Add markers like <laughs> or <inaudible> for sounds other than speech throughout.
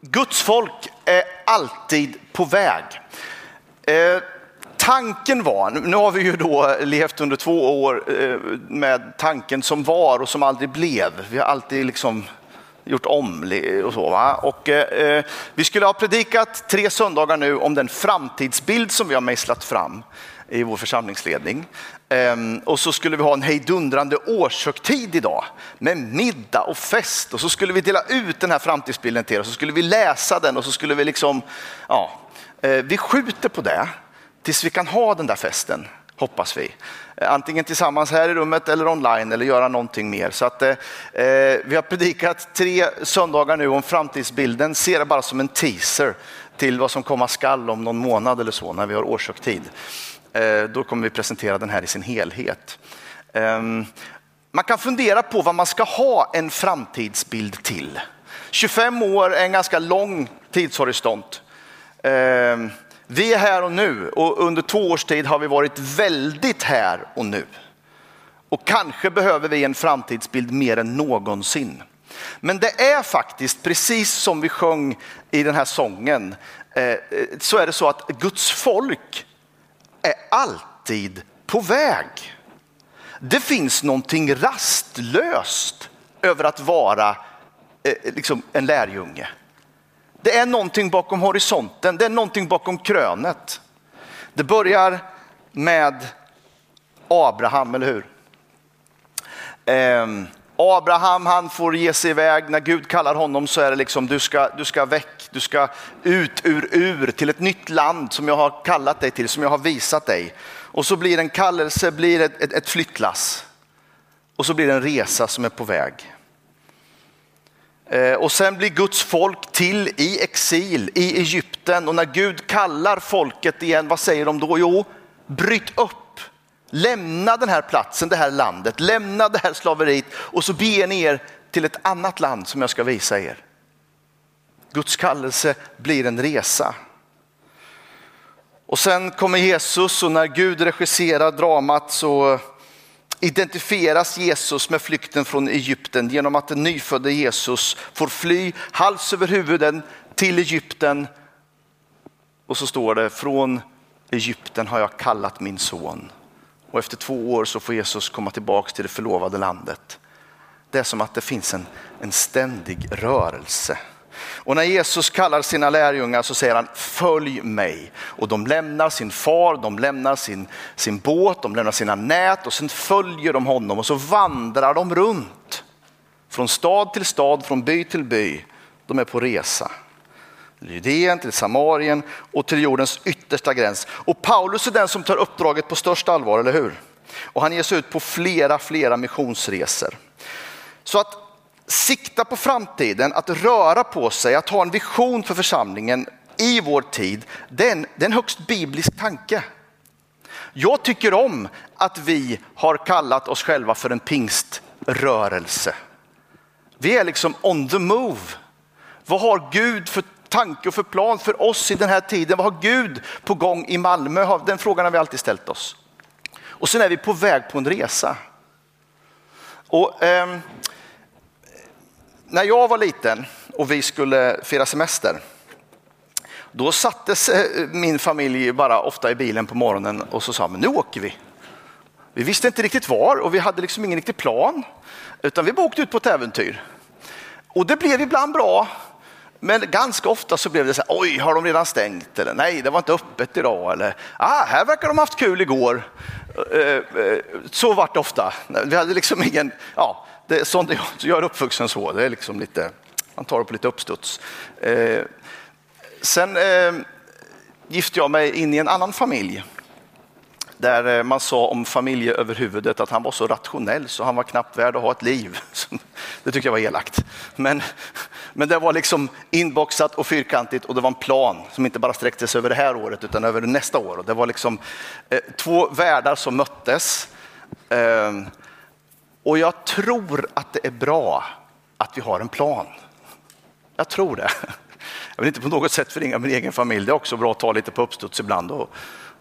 Guds folk är alltid på väg. Eh, tanken var, nu har vi ju då levt under två år eh, med tanken som var och som aldrig blev. Vi har alltid liksom gjort om och så. Va? Och, eh, eh, vi skulle ha predikat tre söndagar nu om den framtidsbild som vi har mejslat fram i vår församlingsledning. Ehm, och så skulle vi ha en hejdundrande årshögtid idag med middag och fest. Och så skulle vi dela ut den här framtidsbilden till er och så skulle vi läsa den och så skulle vi liksom, ja, ehm, vi skjuter på det tills vi kan ha den där festen, hoppas vi. Ehm, antingen tillsammans här i rummet eller online eller göra någonting mer. Så att, eh, eh vi har predikat tre söndagar nu om framtidsbilden, ser det bara som en teaser till vad som komma skall om någon månad eller så när vi har årshögtid. Eh, då kommer vi presentera den här i sin helhet. Ehm, man kan fundera på vad man ska ha en framtidsbild till. 25 år är en ganska lång tidshorisont. Ehm, vi är här och nu och under två års tid har vi varit väldigt här och nu. Och kanske behöver vi en framtidsbild mer än någonsin. Men det är faktiskt precis som vi sjöng i den här sången, eh, eh, så är det så att Guds folk är alltid på väg. Det finns någonting rastlöst över att vara eh, liksom en lärjunge. Det är någonting bakom horisonten, det är någonting bakom krönet. Det börjar med Abraham, eller hur? Eh, Abraham han får ge sig iväg, när Gud kallar honom så är det liksom du ska, du ska väck, du ska ut ur ur till ett nytt land som jag har kallat dig till, som jag har visat dig. Och så blir en kallelse, blir ett, ett, ett flyttlass. Och så blir det en resa som är på väg. Eh, och sen blir Guds folk till i exil i Egypten och när Gud kallar folket igen, vad säger de då? Jo, bryt upp Lämna den här platsen, det här landet, lämna det här slaveriet och så bege ni er till ett annat land som jag ska visa er. Guds kallelse blir en resa. Och sen kommer Jesus och när Gud regisserar dramat så identifieras Jesus med flykten från Egypten genom att den nyfödde Jesus får fly hals över huvuden till Egypten. Och så står det från Egypten har jag kallat min son. Och efter två år så får Jesus komma tillbaka till det förlovade landet. Det är som att det finns en, en ständig rörelse. Och när Jesus kallar sina lärjungar så säger han följ mig. Och de lämnar sin far, de lämnar sin, sin båt, de lämnar sina nät och sen följer de honom och så vandrar de runt. Från stad till stad, från by till by. De är på resa. Judeen, till Samarien och till jordens yttersta gräns. Och Paulus är den som tar uppdraget på största allvar, eller hur? Och han ger sig ut på flera, flera missionsresor. Så att sikta på framtiden, att röra på sig, att ha en vision för församlingen i vår tid, det är en, det är en högst biblisk tanke. Jag tycker om att vi har kallat oss själva för en pingströrelse. Vi är liksom on the move. Vad har Gud för tanke och för plan för oss i den här tiden? Vad har Gud på gång i Malmö? Den frågan har vi alltid ställt oss. Och sen är vi på väg på en resa. Och, eh, när jag var liten och vi skulle fira semester, då sattes min familj bara ofta i bilen på morgonen och så sa men nu åker vi. Vi visste inte riktigt var och vi hade liksom ingen riktig plan, utan vi bara åkte ut på ett äventyr. Och det blev ibland bra men ganska ofta så blev det så här, oj, har de redan stängt? Eller nej, det var inte öppet idag. Eller, ah, här verkar de haft kul igår. Eh, eh, så vart det ofta. Vi hade liksom ingen, ja, det är sånt jag är uppvuxen så. Det är liksom lite, man tar det på lite uppstuds. Eh, sen gifte jag mig in i en annan familj där man sa om familjeöverhuvudet att han var så rationell så han var knappt värd att ha ett liv. <laughs> Det tyckte jag var elakt. Men men det var liksom inboxat och fyrkantigt och det var en plan som inte bara sträckte sig över det här året utan över nästa år. Och det var liksom eh, två världar som möttes. Eh, och jag tror att det är bra att vi har en plan. Jag tror det. <laughs> Jag vill inte på något sätt förringa min egen familj. Det är också bra att ta lite på uppstuds ibland. Och,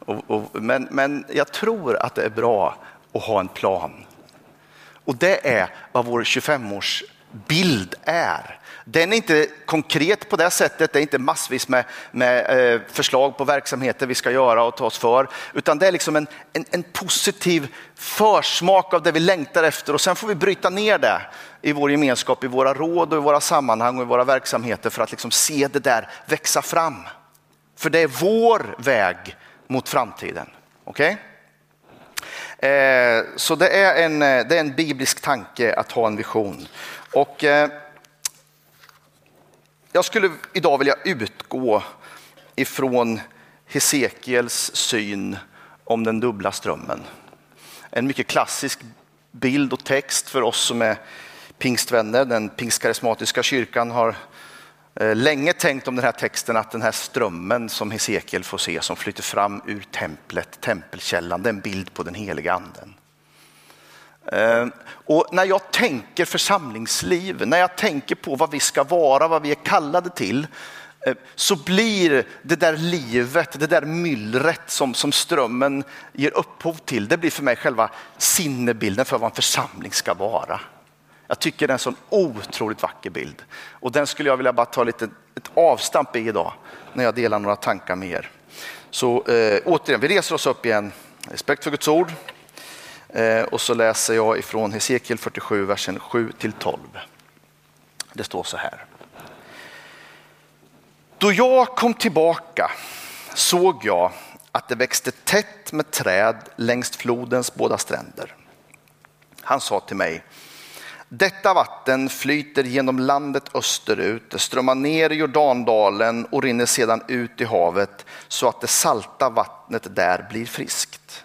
och, och, men, men jag tror att det är bra att ha en plan. Och det är vad vår 25-årsbild är. Den är inte konkret på det sättet, det är inte massvis med, med eh, förslag på verksamheter vi ska göra och ta oss för, utan det är liksom en, en, en, positiv försmak av det vi längtar efter och sen får vi bryta ner det i vår gemenskap, i våra råd och i våra sammanhang och i våra verksamheter för att liksom se det där växa fram. För det är vår väg mot framtiden. Okay? Eh, så det är, en, eh, det är en biblisk tanke att ha en vision. Och eh, jag skulle idag vilja utgå ifrån Hesekiels syn om den dubbla strömmen. En mycket klassisk bild och text för oss som är pingstvänner. Den pingstkarismatiska kyrkan har eh, länge tänkt om den här texten att den här strömmen som Hesekiel får se som flyter fram ur templet, tempelkällan, det är en bild på den heliga anden. Eh, och när jag tänker församlingsliv, när jag tänker på vad vi ska vara, vad vi är kallade till, eh, så blir det där livet, det där myllret som, som strömmen ger upphov till, det blir för mig själva sinnebilden för vad en församling ska vara. Jag tycker det är en sån otroligt vacker bild och den skulle jag vilja bara ta lite ett avstamp i idag när jag delar några tankar med er. Så eh, återigen, vi reser oss upp igen. Respekt för Guds ord. Eh, och så läser jag ifrån Hesekiel 47, versen 7 till 12. Det står så här. Då jag kom tillbaka såg jag att det växte tätt med träd längs flodens båda stränder. Han sa till mig, detta vatten flyter genom landet österut, det strömmar ner i Jordandalen och rinner sedan ut i havet så att det salta vattnet där blir friskt.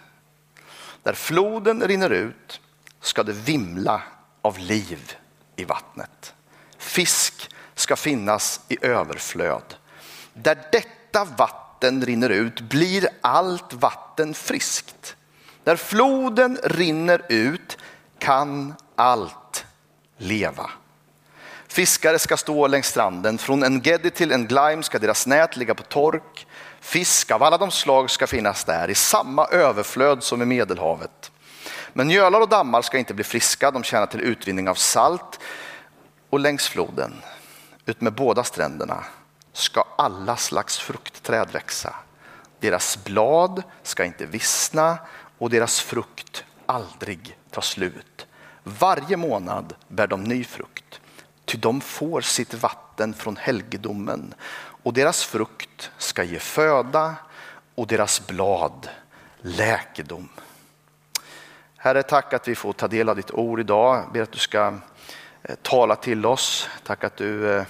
Där floden rinner ut ska det vimla av liv i vattnet. Fisk ska finnas i överflöd. Där detta vatten rinner ut blir allt vatten friskt. Där floden rinner ut kan allt leva. Fiskare ska stå längs stranden. Från en Gedi till En-Glime ska deras nät ligga på tork. Fisk av alla de slag ska finnas där i samma överflöd som i Medelhavet. Men gölar och dammar ska inte bli friska, de tjänar till utvinning av salt. Och längs floden, ut med båda stränderna, ska alla slags fruktträd växa. Deras blad ska inte vissna och deras frukt aldrig ta slut. Varje månad bär de ny frukt, ty de får sitt vatten från helgedomen och deras frukt ska ge föda och deras blad läkedom. Herre, tack att vi får ta del av ditt ord idag. Jag ber att du ska eh, tala till oss. Tack att du eh,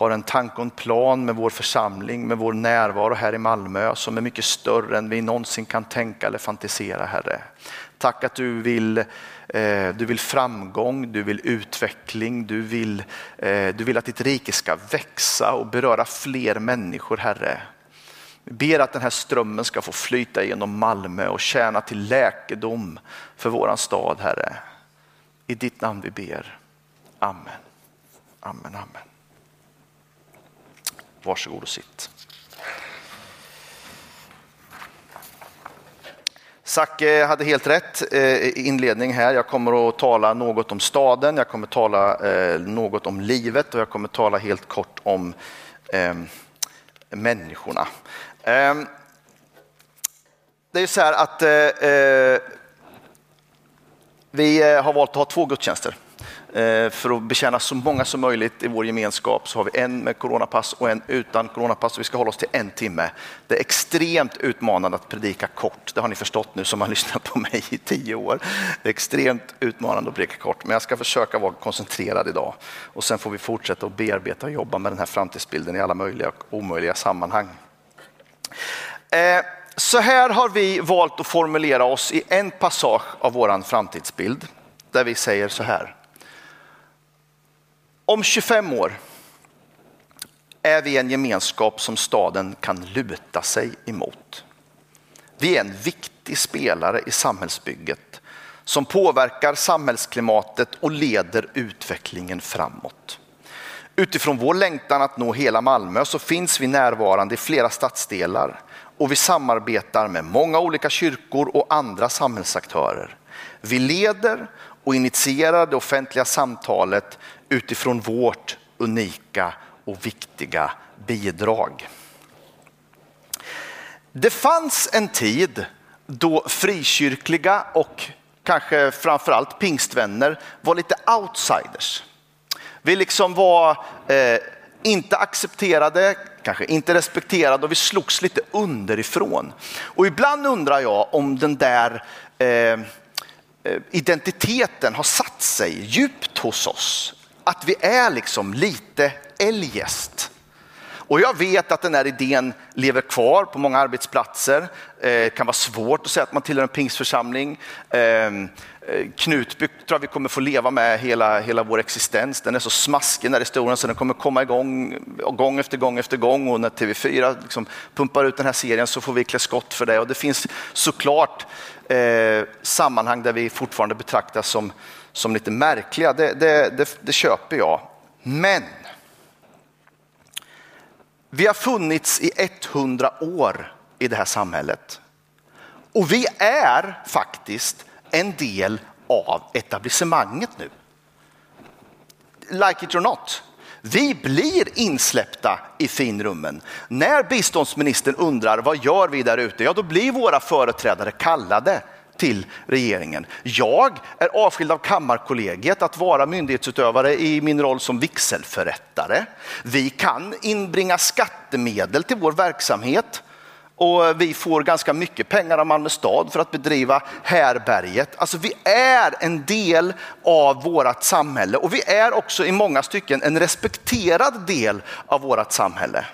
har en tanke och en plan med vår församling, med vår närvaro här i Malmö som är mycket större än vi någonsin kan tänka eller fantisera, Herre. Tack att du vill, Eh, du vill framgång, du vill utveckling, du vill, eh, du vill att ditt rike ska växa och beröra fler människor, Herre. Vi ber att den här strömmen ska få flyta genom Malmö och tjäna till läkedom för våran stad, Herre. I ditt namn vi ber. Amen. Amen, amen. Varsågod och sitt. Zacke hade helt rätt eh, i inledning här. Jag kommer att tala något om staden, jag kommer att tala eh, något om livet och jag kommer att tala helt kort om eh, människorna. Eh, det är så här att vi har valt att ha två gudstjänster. Eh, för att betjäna så många som möjligt i vår gemenskap så har vi en med coronapass och en utan coronapass. Vi ska hålla oss till en timme. Det är extremt utmanande att predika kort. Det har ni förstått nu som har <laughs> lyssnat på mig i tio år. Det är extremt utmanande att predika kort, men jag ska försöka vara koncentrerad idag. Och sen får vi fortsätta att bearbeta och jobba med den här framtidsbilden i alla möjliga och omöjliga sammanhang. Eh, så här har vi valt att formulera oss i en passage av vår framtidsbild där vi säger så här. Om 25 år är vi en gemenskap som staden kan luta sig emot. Vi är en viktig spelare i samhällsbygget som påverkar samhällsklimatet och leder utvecklingen framåt. Utifrån vår längtan att nå hela Malmö så finns vi närvarande i flera stadsdelar och vi samarbetar med många olika kyrkor och andra samhällsaktörer. Vi leder och initierar det offentliga samtalet utifrån vårt unika och viktiga bidrag. Det fanns en tid då frikyrkliga och kanske framförallt pingstvänner var lite outsiders. Vi liksom var eh, inte accepterade, kanske inte respekterade och vi slogs lite underifrån. Och ibland undrar jag om den där eh, eh identiteten har satt sig djupt hos oss. Att vi är liksom lite eljest. Och jag vet att den här idén lever kvar på många arbetsplatser. Det eh, kan vara svårt att säga att man tillhör en pingstförsamling. Ehm, eh, Knutby tror jag vi kommer få leva med hela, hela vår existens. Den är så smaskig den här historien så den kommer komma igång gång efter gång efter gång och när TV4 liksom pumpar ut den här serien så får vi klä skott för det. Och det finns såklart eh, sammanhang där vi fortfarande betraktas som, som lite märkliga. Det, det, det, det köper jag. Men vi har funnits i 100 år i det här samhället. Och vi är faktiskt en del av etablissemanget nu. Like it or not. Vi blir insläppta i finrummen. När biståndsministern undrar vad gör vi där ute? Ja, då blir våra företrädare kallade till regeringen. Jag är avskild av Kammarkollegiet att vara myndighetsutövare i min roll som vigselförrättare. Vi kan inbringa skattemedel till vår verksamhet och vi får ganska mycket pengar av Malmö stad för att bedriva härberget. Alltså vi är en del av vårt samhälle och vi är också i många stycken en respekterad del av vårt samhälle.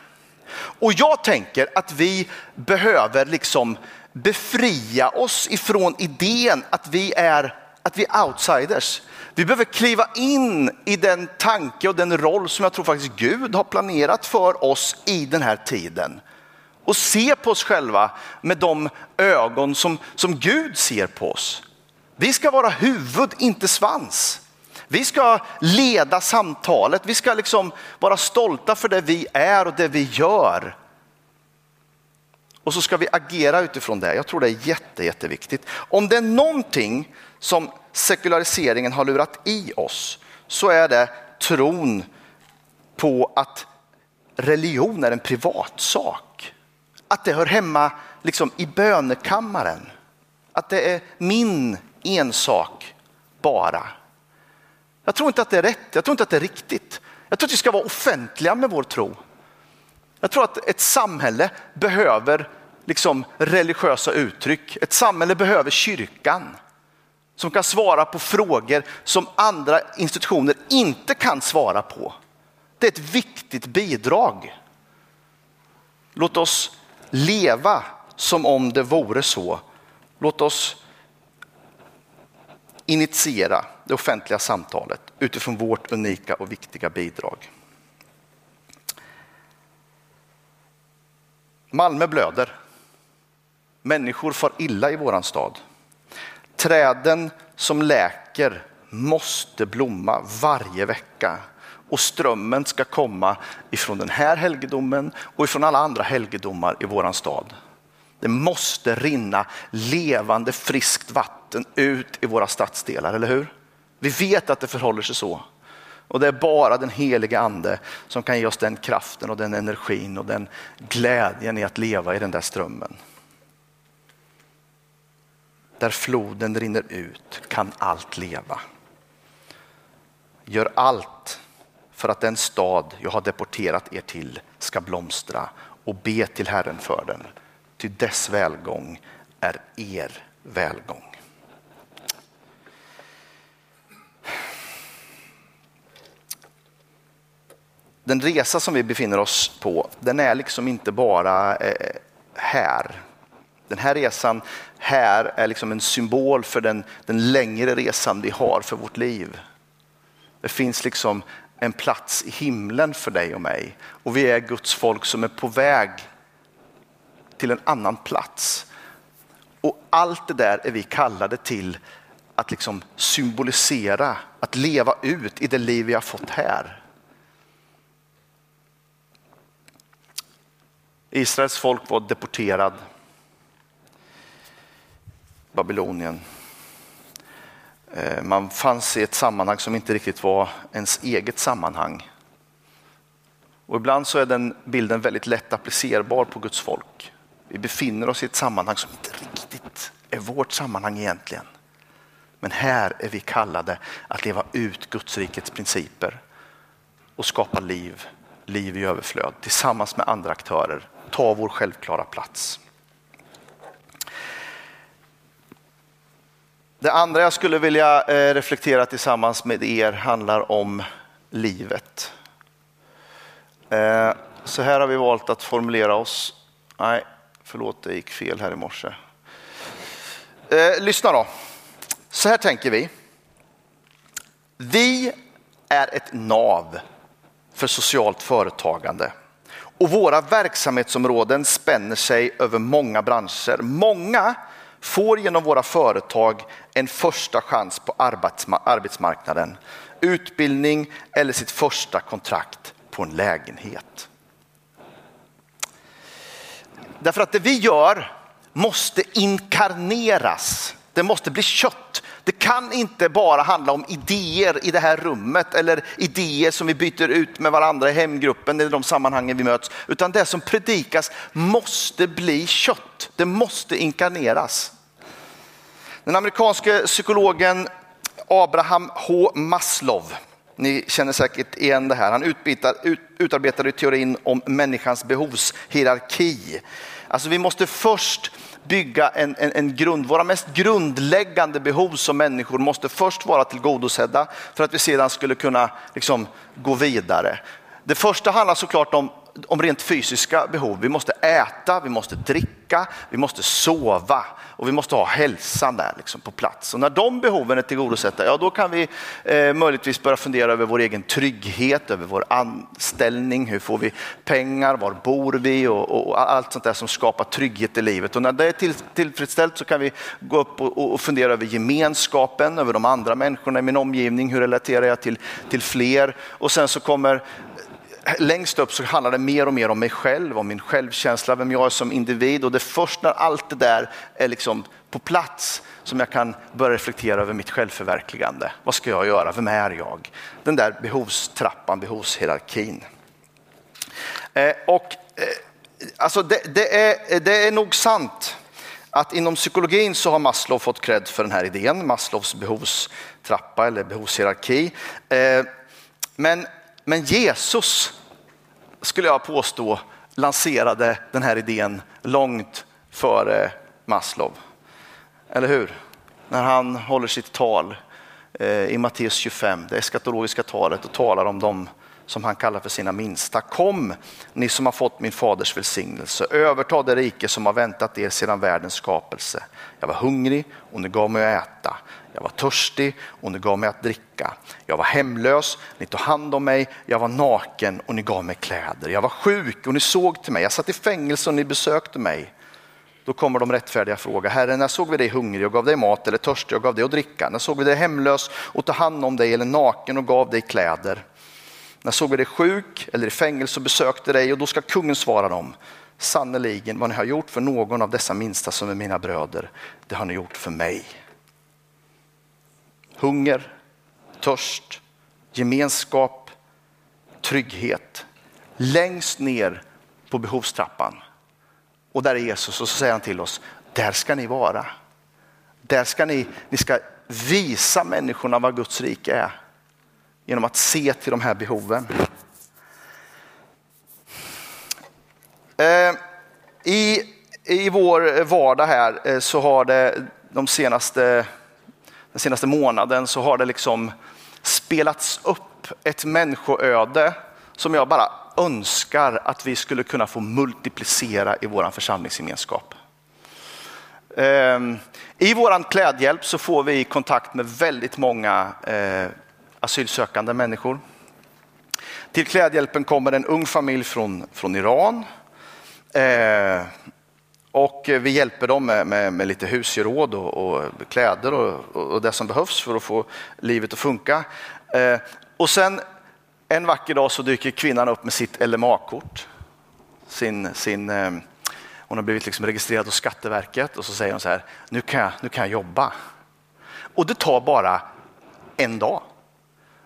Och jag tänker att vi behöver liksom befria oss ifrån idén att vi är, att vi är outsiders. Vi behöver kliva in i den tanke och den roll som jag tror faktiskt Gud har planerat för oss i den här tiden. Och se på oss själva med de ögon som, som Gud ser på oss. Vi ska vara huvud, inte svans. Vi ska leda samtalet, vi ska liksom vara stolta för det vi är och det vi gör. Och så ska vi agera utifrån det. Jag tror det är jätte, jätteviktigt. Om det är någonting som sekulariseringen har lurat i oss så är det tron på att religion är en privatsak. Att det hör hemma liksom i bönekammaren. Att det är min ensak bara. Jag tror inte att det är rätt, jag tror inte att det är riktigt. Jag tror att vi ska vara offentliga med vår tro. Jag tror att ett samhälle behöver liksom religiösa uttryck. Ett samhälle behöver kyrkan som kan svara på frågor som andra institutioner inte kan svara på. Det är ett viktigt bidrag. Låt oss leva som om det vore så. Låt oss initiera det offentliga samtalet utifrån vårt unika och viktiga bidrag. Malmö blöder. Människor far illa i våran stad. Träden som läker måste blomma varje vecka och strömmen ska komma ifrån den här helgedomen och ifrån alla andra helgedomar i våran stad. Det måste rinna levande friskt vatten ut i våra stadsdelar, eller hur? Vi vet att det förhåller sig så. Och det är bara den heliga ande som kan ge oss den kraften och den energin och den glädjen i att leva i den där strömmen. Där floden rinner ut kan allt leva. Gör allt för att den stad jag har deporterat er till ska blomstra och be till Herren för den. Ty dess välgång är er välgång. Den resa som vi befinner oss på, den är liksom inte bara eh, här. Den här resan här är liksom en symbol för den, den längre resan vi har för vårt liv. Det finns liksom en plats i himlen för dig och mig och vi är Guds folk som är på väg till en annan plats. Och allt det där är vi kallade till att liksom symbolisera, att leva ut i det liv vi har fått här. Israels folk var deporterad Babylonien. Eh, man fanns i ett sammanhang som inte riktigt var ens eget sammanhang. Och ibland så är den bilden väldigt lätt applicerbar på Guds folk. Vi befinner oss i ett sammanhang som inte riktigt är vårt sammanhang egentligen. Men här är vi kallade att leva ut Guds rikets principer och skapa liv, liv i överflöd tillsammans med andra aktörer. Ta vår självklara plats. Det andra jag skulle vilja eh, reflektera tillsammans med er handlar om livet. Eh, så här har vi valt att formulera oss. Nej, förlåt, det gick fel här i morse. Eh, lyssna då. Så här tänker vi. Vi är ett nav för socialt företagande och våra verksamhetsområden spänner sig över många branscher. Många får genom våra företag en första chans på arbetsmarknaden, utbildning eller sitt första kontrakt på en lägenhet. Därför att det vi gör måste inkarneras. Det måste bli kött. Det kan inte bara handla om idéer i det här rummet eller idéer som vi byter ut med varandra i hemgruppen eller de sammanhangen vi möts. Utan det som predikas måste bli kött. Det måste inkarneras. Den amerikanske psykologen Abraham H. Maslow, ni känner säkert igen det här, han utarbetade teorin om människans behovshierarki. Alltså vi måste först bygga en, en, en, grund, våra mest grundläggande behov som människor måste först vara tillgodosedda för att vi sedan skulle kunna liksom, gå vidare. Det första handlar såklart om om rent fysiska behov. Vi måste äta, vi måste dricka, vi måste sova och vi måste ha hälsan där liksom på plats. Och när de behoven är tillgodosedda, ja då kan vi eh, möjligtvis börja fundera över vår egen trygghet, över vår anställning, hur får vi pengar, var bor vi och, och allt sånt där som skapar trygghet i livet. Och när det är till, tillfredsställt så kan vi gå upp och, och, fundera över gemenskapen, över de andra människorna i min omgivning, hur relaterar jag till, till fler? Och sen så kommer längst upp så handlar det mer och mer om mig själv, om min självkänsla, vem jag är som individ. Och det är först när allt det där är liksom på plats som jag kan börja reflektera över mitt självförverkligande. Vad ska jag göra? Vem är jag? Den där behovstrappan, behovshierarkin. Eh, och, eh, alltså det, det, är, det är nog sant att inom psykologin så har Maslow fått cred för den här idén, Maslows behovstrappa eller behovshierarki. Eh, men men Jesus, skulle jag påstå, lanserade den här idén långt före Maslow. Eller hur? När han håller sitt tal eh, i Matteus 25, det eskatologiska talet och talar om dem som han kallar för sina minsta. Kom, ni som har fått min faders välsignelse, överta det rike som har väntat er sedan världens skapelse. Jag var hungrig och ni gav mig att äta. Jag var törstig och ni gav mig att dricka. Jag var hemlös, ni tog hand om mig. Jag var naken och ni gav mig kläder. Jag var sjuk och ni såg till mig. Jag satt i fängelse och ni besökte mig. Då kommer de rättfärdiga fråga, Herre, när såg vi dig hungrig och gav dig mat eller törstig och gav dig att dricka? När såg vi dig hemlös och tog hand om dig eller naken och gav dig kläder? När såg vi dig sjuk eller i fängelse och besökte dig? Och då ska kungen svara dem, sannerligen vad ni har gjort för någon av dessa minsta som är mina bröder, det har ni gjort för mig hunger, törst, gemenskap, trygghet. Längst ner på behovstrappan. Och där är Jesus och så säger han till oss, där ska ni vara. Där ska ni, ni ska visa människorna vad Guds rike är. Genom att se till de här behoven. Eh, I, I vår vardag här eh, så har det de senaste den senaste månaden så har det liksom spelats upp ett människoöde som jag bara önskar att vi skulle kunna få multiplicera i vår församlingsgemenskap. Ehm, I vår klädhjälp så får vi kontakt med väldigt många eh, asylsökande människor. Till klädhjälpen kommer en ung familj från, från Iran. Ehm, och eh, vi hjälper dem med, med, med lite husgeråd och, och kläder och, och, det som behövs för att få livet att funka. Eh, och sen en vacker dag så dyker kvinnan upp med sitt LMA-kort. Sin, sin, eh, hon har blivit liksom registrerad hos Skatteverket och så säger hon så här, nu kan, jag, nu kan jag jobba. Och det tar bara en dag.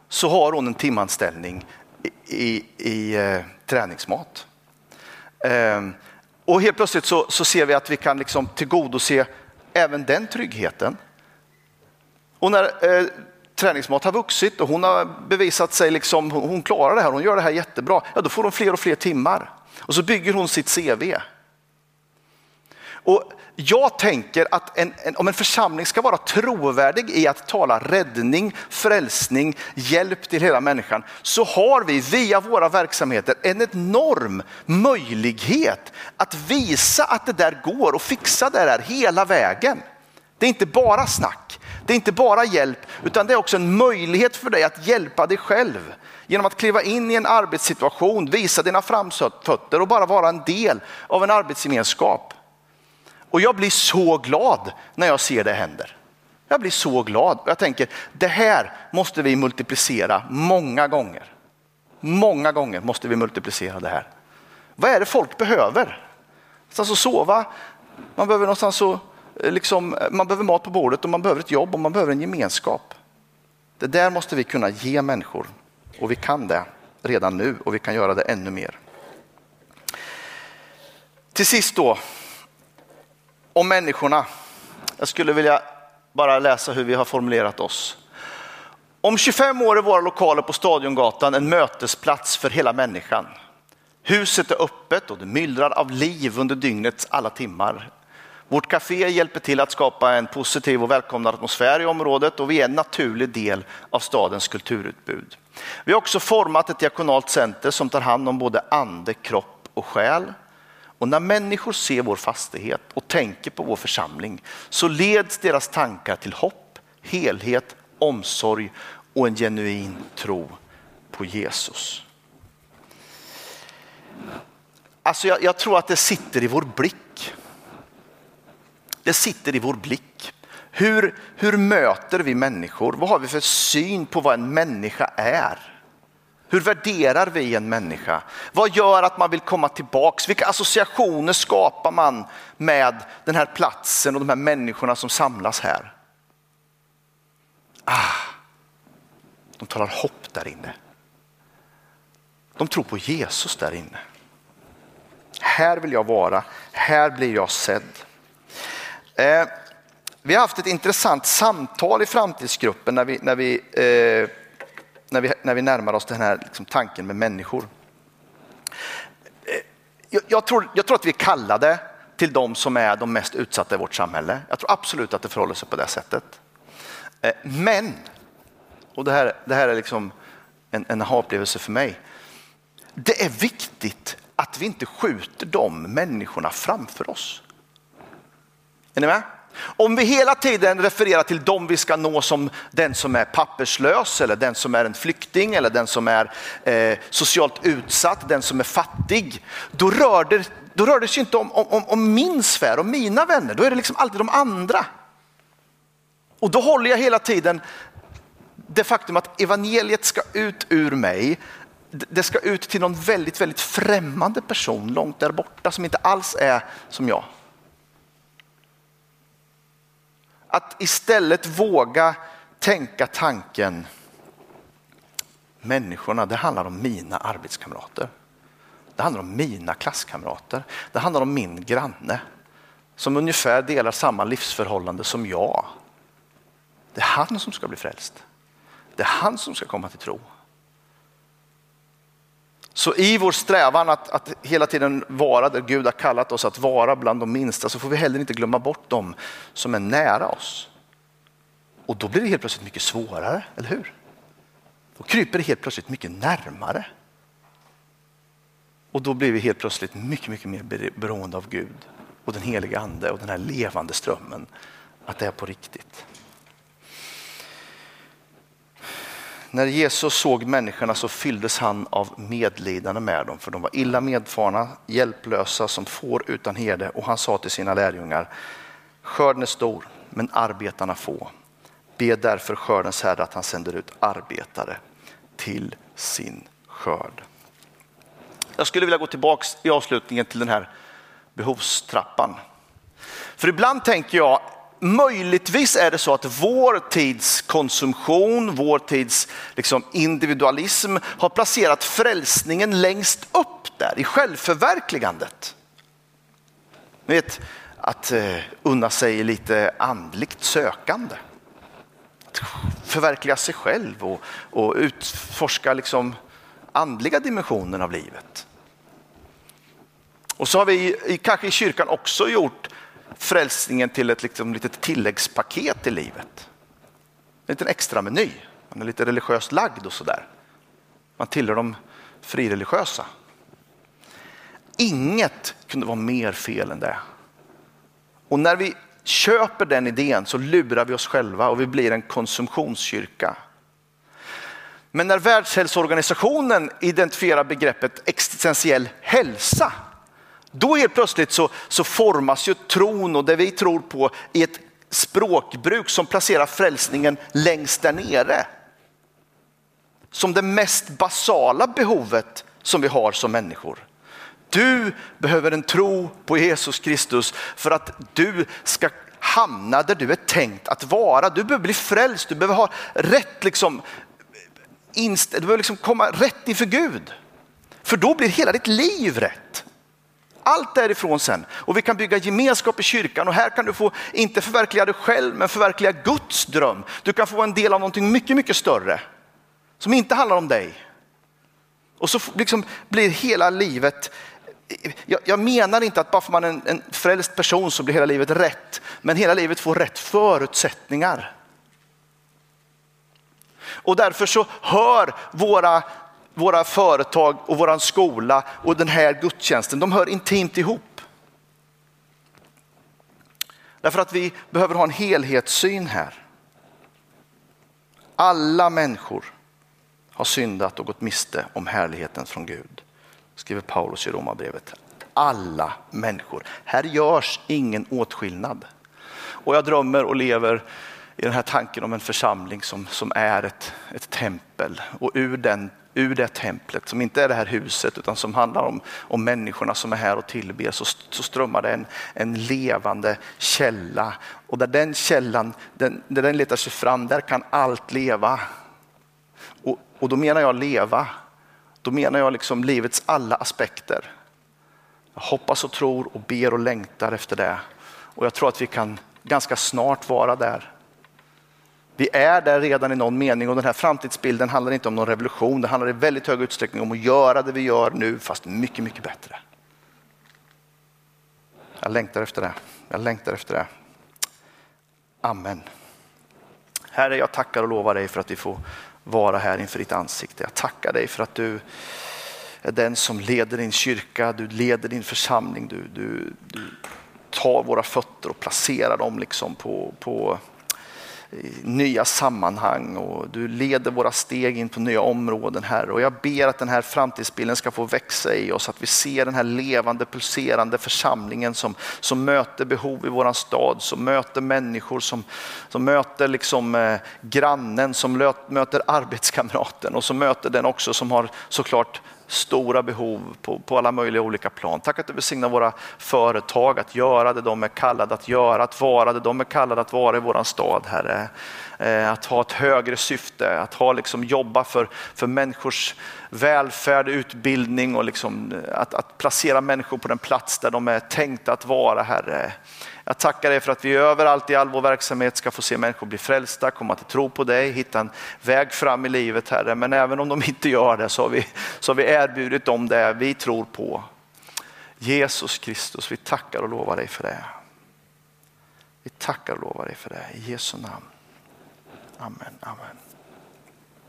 Så har hon en timanställning i, i, i eh, träningsmat. Eh, och helt plötsligt så, så, ser vi att vi kan liksom tillgodose även den tryggheten. Och när eh, träningsmat har vuxit och hon har bevisat sig, liksom, hon klarar det här, hon gör det här jättebra, ja, då får hon fler och fler timmar. Och så bygger hon sitt CV. Och jag tänker att en, en, om en församling ska vara trovärdig i att tala räddning, frälsning, hjälp till hela människan, så har vi via våra verksamheter en enorm möjlighet att visa att det där går och fixa det där hela vägen. Det är inte bara snack, det är inte bara hjälp, utan det är också en möjlighet för dig att hjälpa dig själv genom att kliva in i en arbetssituation, visa dina framfötter och bara vara en del av en arbetsgemenskap. Och jag blir så glad när jag ser det händer. Jag blir så glad. Jag tänker, det här måste vi multiplicera många gånger. Många gånger måste vi multiplicera det här. Vad är det folk behöver? Någonstans att sova, man behöver någonstans att, eh, liksom, eh, man behöver mat på bordet och man behöver ett jobb och man behöver en gemenskap. Det där måste vi kunna ge människor och vi kan det redan nu och vi kan göra det ännu mer. Till sist då, om människorna. Jag skulle vilja bara läsa hur vi har formulerat oss. Om 25 år är våra lokaler på Stadiongatan en mötesplats för hela människan. Huset är öppet och det myllrar av liv under dygnets alla timmar. Vårt café hjälper till att skapa en positiv och välkomnande atmosfär i området och vi är en naturlig del av stadens kulturutbud. Vi har också format ett diakonalt center som tar hand om både ande, kropp och själ. Och när människor ser vår fastighet och tänker på vår församling så leds deras tankar till hopp, helhet, omsorg och en genuin tro på Jesus. Alltså jag, jag tror att det sitter i vår blick. Det sitter i vår blick. Hur, hur möter vi människor? Vad har vi för syn på vad en människa är? Hur värderar vi en människa? Vad gör att man vill komma tillbaks? Vilka associationer skapar man med den här platsen och de här människorna som samlas här? Ah, de talar hopp där inne. De tror på Jesus där inne. Här vill jag vara, här blir jag sedd. Eh, vi har haft ett intressant samtal i framtidsgruppen när vi, när vi eh, när vi, när vi närmar oss den här liksom, tanken med människor. Eh, jag, jag, tror, jag tror att vi är kallade till de som är de mest utsatta i vårt samhälle. Jag tror absolut att det förhåller sig på det sättet. Eh, men, och det här, det här är liksom en, en upplevelse för mig. Det är viktigt att vi inte skjuter de människorna framför oss. Är ni med? Om vi hela tiden refererar till dem vi ska nå som den som är papperslös eller den som är en flykting eller den som är eh, socialt utsatt, den som är fattig. Då rör det, då rör det sig inte om, om, om min sfär och mina vänner, då är det liksom alltid de andra. Och då håller jag hela tiden det faktum att evangeliet ska ut ur mig, det ska ut till någon väldigt, väldigt främmande person långt där borta som inte alls är som jag. Att istället våga tänka tanken, människorna, det handlar om mina arbetskamrater. Det handlar om mina klasskamrater. Det handlar om min granne som ungefär delar samma livsförhållande som jag. Det är han som ska bli frälst. Det är han som ska komma till tro. Så i vår strävan att, att, hela tiden vara där Gud har kallat oss att vara bland de minsta så får vi heller inte glömma bort dem som är nära oss. Och då blir det helt plötsligt mycket svårare, eller hur? Då kryper det helt plötsligt mycket närmare. Och då blir vi helt plötsligt mycket, mycket mer beroende av Gud och den heliga ande och den här levande strömmen. Att det är på riktigt. När Jesus såg människorna så fylldes han av medlidande med dem, för de var illa medfarna, hjälplösa som får utan herde. Och han sa till sina lärjungar, skörden är stor, men arbetarna få. Be därför skördens herre att han sänder ut arbetare till sin skörd. Jag skulle vilja gå tillbaka i avslutningen till den här behovstrappan. För ibland tänker jag möjligtvis är det så att vår tids konsumtion, vår tids liksom individualism har placerat frälsningen längst upp där i självförverkligandet. Ni vet, att eh, unna sig lite andligt sökande. Att förverkliga sig själv och, och utforska liksom andliga dimensionen av livet. Och så har vi kanske i kyrkan också gjort frälsningen till ett liksom, litet tilläggspaket i livet. En liten extra meny. Man är lite religiöst lagd och sådär. Man tillhör de frireligiösa. Inget kunde vara mer fel än det. Och när vi köper den idén så lurar vi oss själva och vi blir en konsumtionskyrka. Men när Världshälsoorganisationen identifierar begreppet existentiell hälsa då helt plötsligt så, så formas ju tron och det vi tror på i ett språkbruk som placerar frälsningen längst där nere. Som det mest basala behovet som vi har som människor. Du behöver en tro på Jesus Kristus för att du ska hamna där du är tänkt att vara. Du behöver bli frälst, du behöver ha rätt liksom, inst- du behöver liksom komma rätt inför Gud. För då blir hela ditt liv rätt. Allt därifrån sen. Och vi kan bygga gemenskap i kyrkan och här kan du få, inte förverkliga dig själv, men förverkliga Guds dröm. Du kan få vara en del av någonting mycket, mycket större. Som inte handlar om dig. Och så liksom blir hela livet, jag, jag menar inte att bara för man är en, en frälst person så blir hela livet rätt. Men hela livet får rätt förutsättningar. Och därför så hör våra våra företag och vår skola och den här gudstjänsten, de hör intimt ihop. Därför att vi behöver ha en helhetssyn här. Alla människor har syndat och gått miste om härligheten från Gud, skriver Paulus i Romarbrevet. Alla människor. Här görs ingen åtskillnad. Och jag drömmer och lever i den här tanken om en församling som, som är ett, ett tempel och ur den ur det templet som inte är det här huset utan som handlar om, om människorna som är här och tillber så, så strömmar det en, en levande källa. Och där den källan, den, där den letar sig fram, där kan allt leva. Och, och då menar jag leva, då menar jag liksom livets alla aspekter. Jag hoppas och tror och ber och längtar efter det. Och jag tror att vi kan ganska snart vara där. Vi är där redan i någon mening och den här framtidsbilden handlar inte om någon revolution. Det handlar i väldigt hög utsträckning om att göra det vi gör nu fast mycket, mycket bättre. Jag längtar efter det. Jag längtar efter det. Amen. Herre, jag tackar och lovar dig för att vi får vara här inför ditt ansikte. Jag tackar dig för att du är den som leder din kyrka, du leder din församling. Du, du, du tar våra fötter och placerar dem liksom på, på nya sammanhang och du leder våra steg in på nya områden här. Och jag ber att den här framtidsbilden ska få växa i oss, att vi ser den här levande, pulserande församlingen som, som möter behov i våran stad, som möter människor, som, som möter liksom, eh, grannen, som möter arbetskamraten och som möter den också som har såklart stora behov på, på alla möjliga olika plan. Tack att du välsignar våra företag att göra det de är kallade att göra, att vara det de är kallade att vara i våran stad, Herre. Eh, att ha ett högre syfte, att ha, liksom, jobba för, för människors välfärd, utbildning och liksom, eh, att, att placera människor på den plats där de är tänkta att vara, Herre. Jag tackar dig för att vi överallt i all vår verksamhet ska få se människor bli frälsta, komma till tro på dig, hitta en väg fram i livet Herre. Men även om de inte gör det så har vi, så har vi erbjudit dem det vi tror på. Jesus Kristus, vi tackar och lovar dig för det. Vi tackar och lovar dig för det. I Jesu namn. Amen. Amen.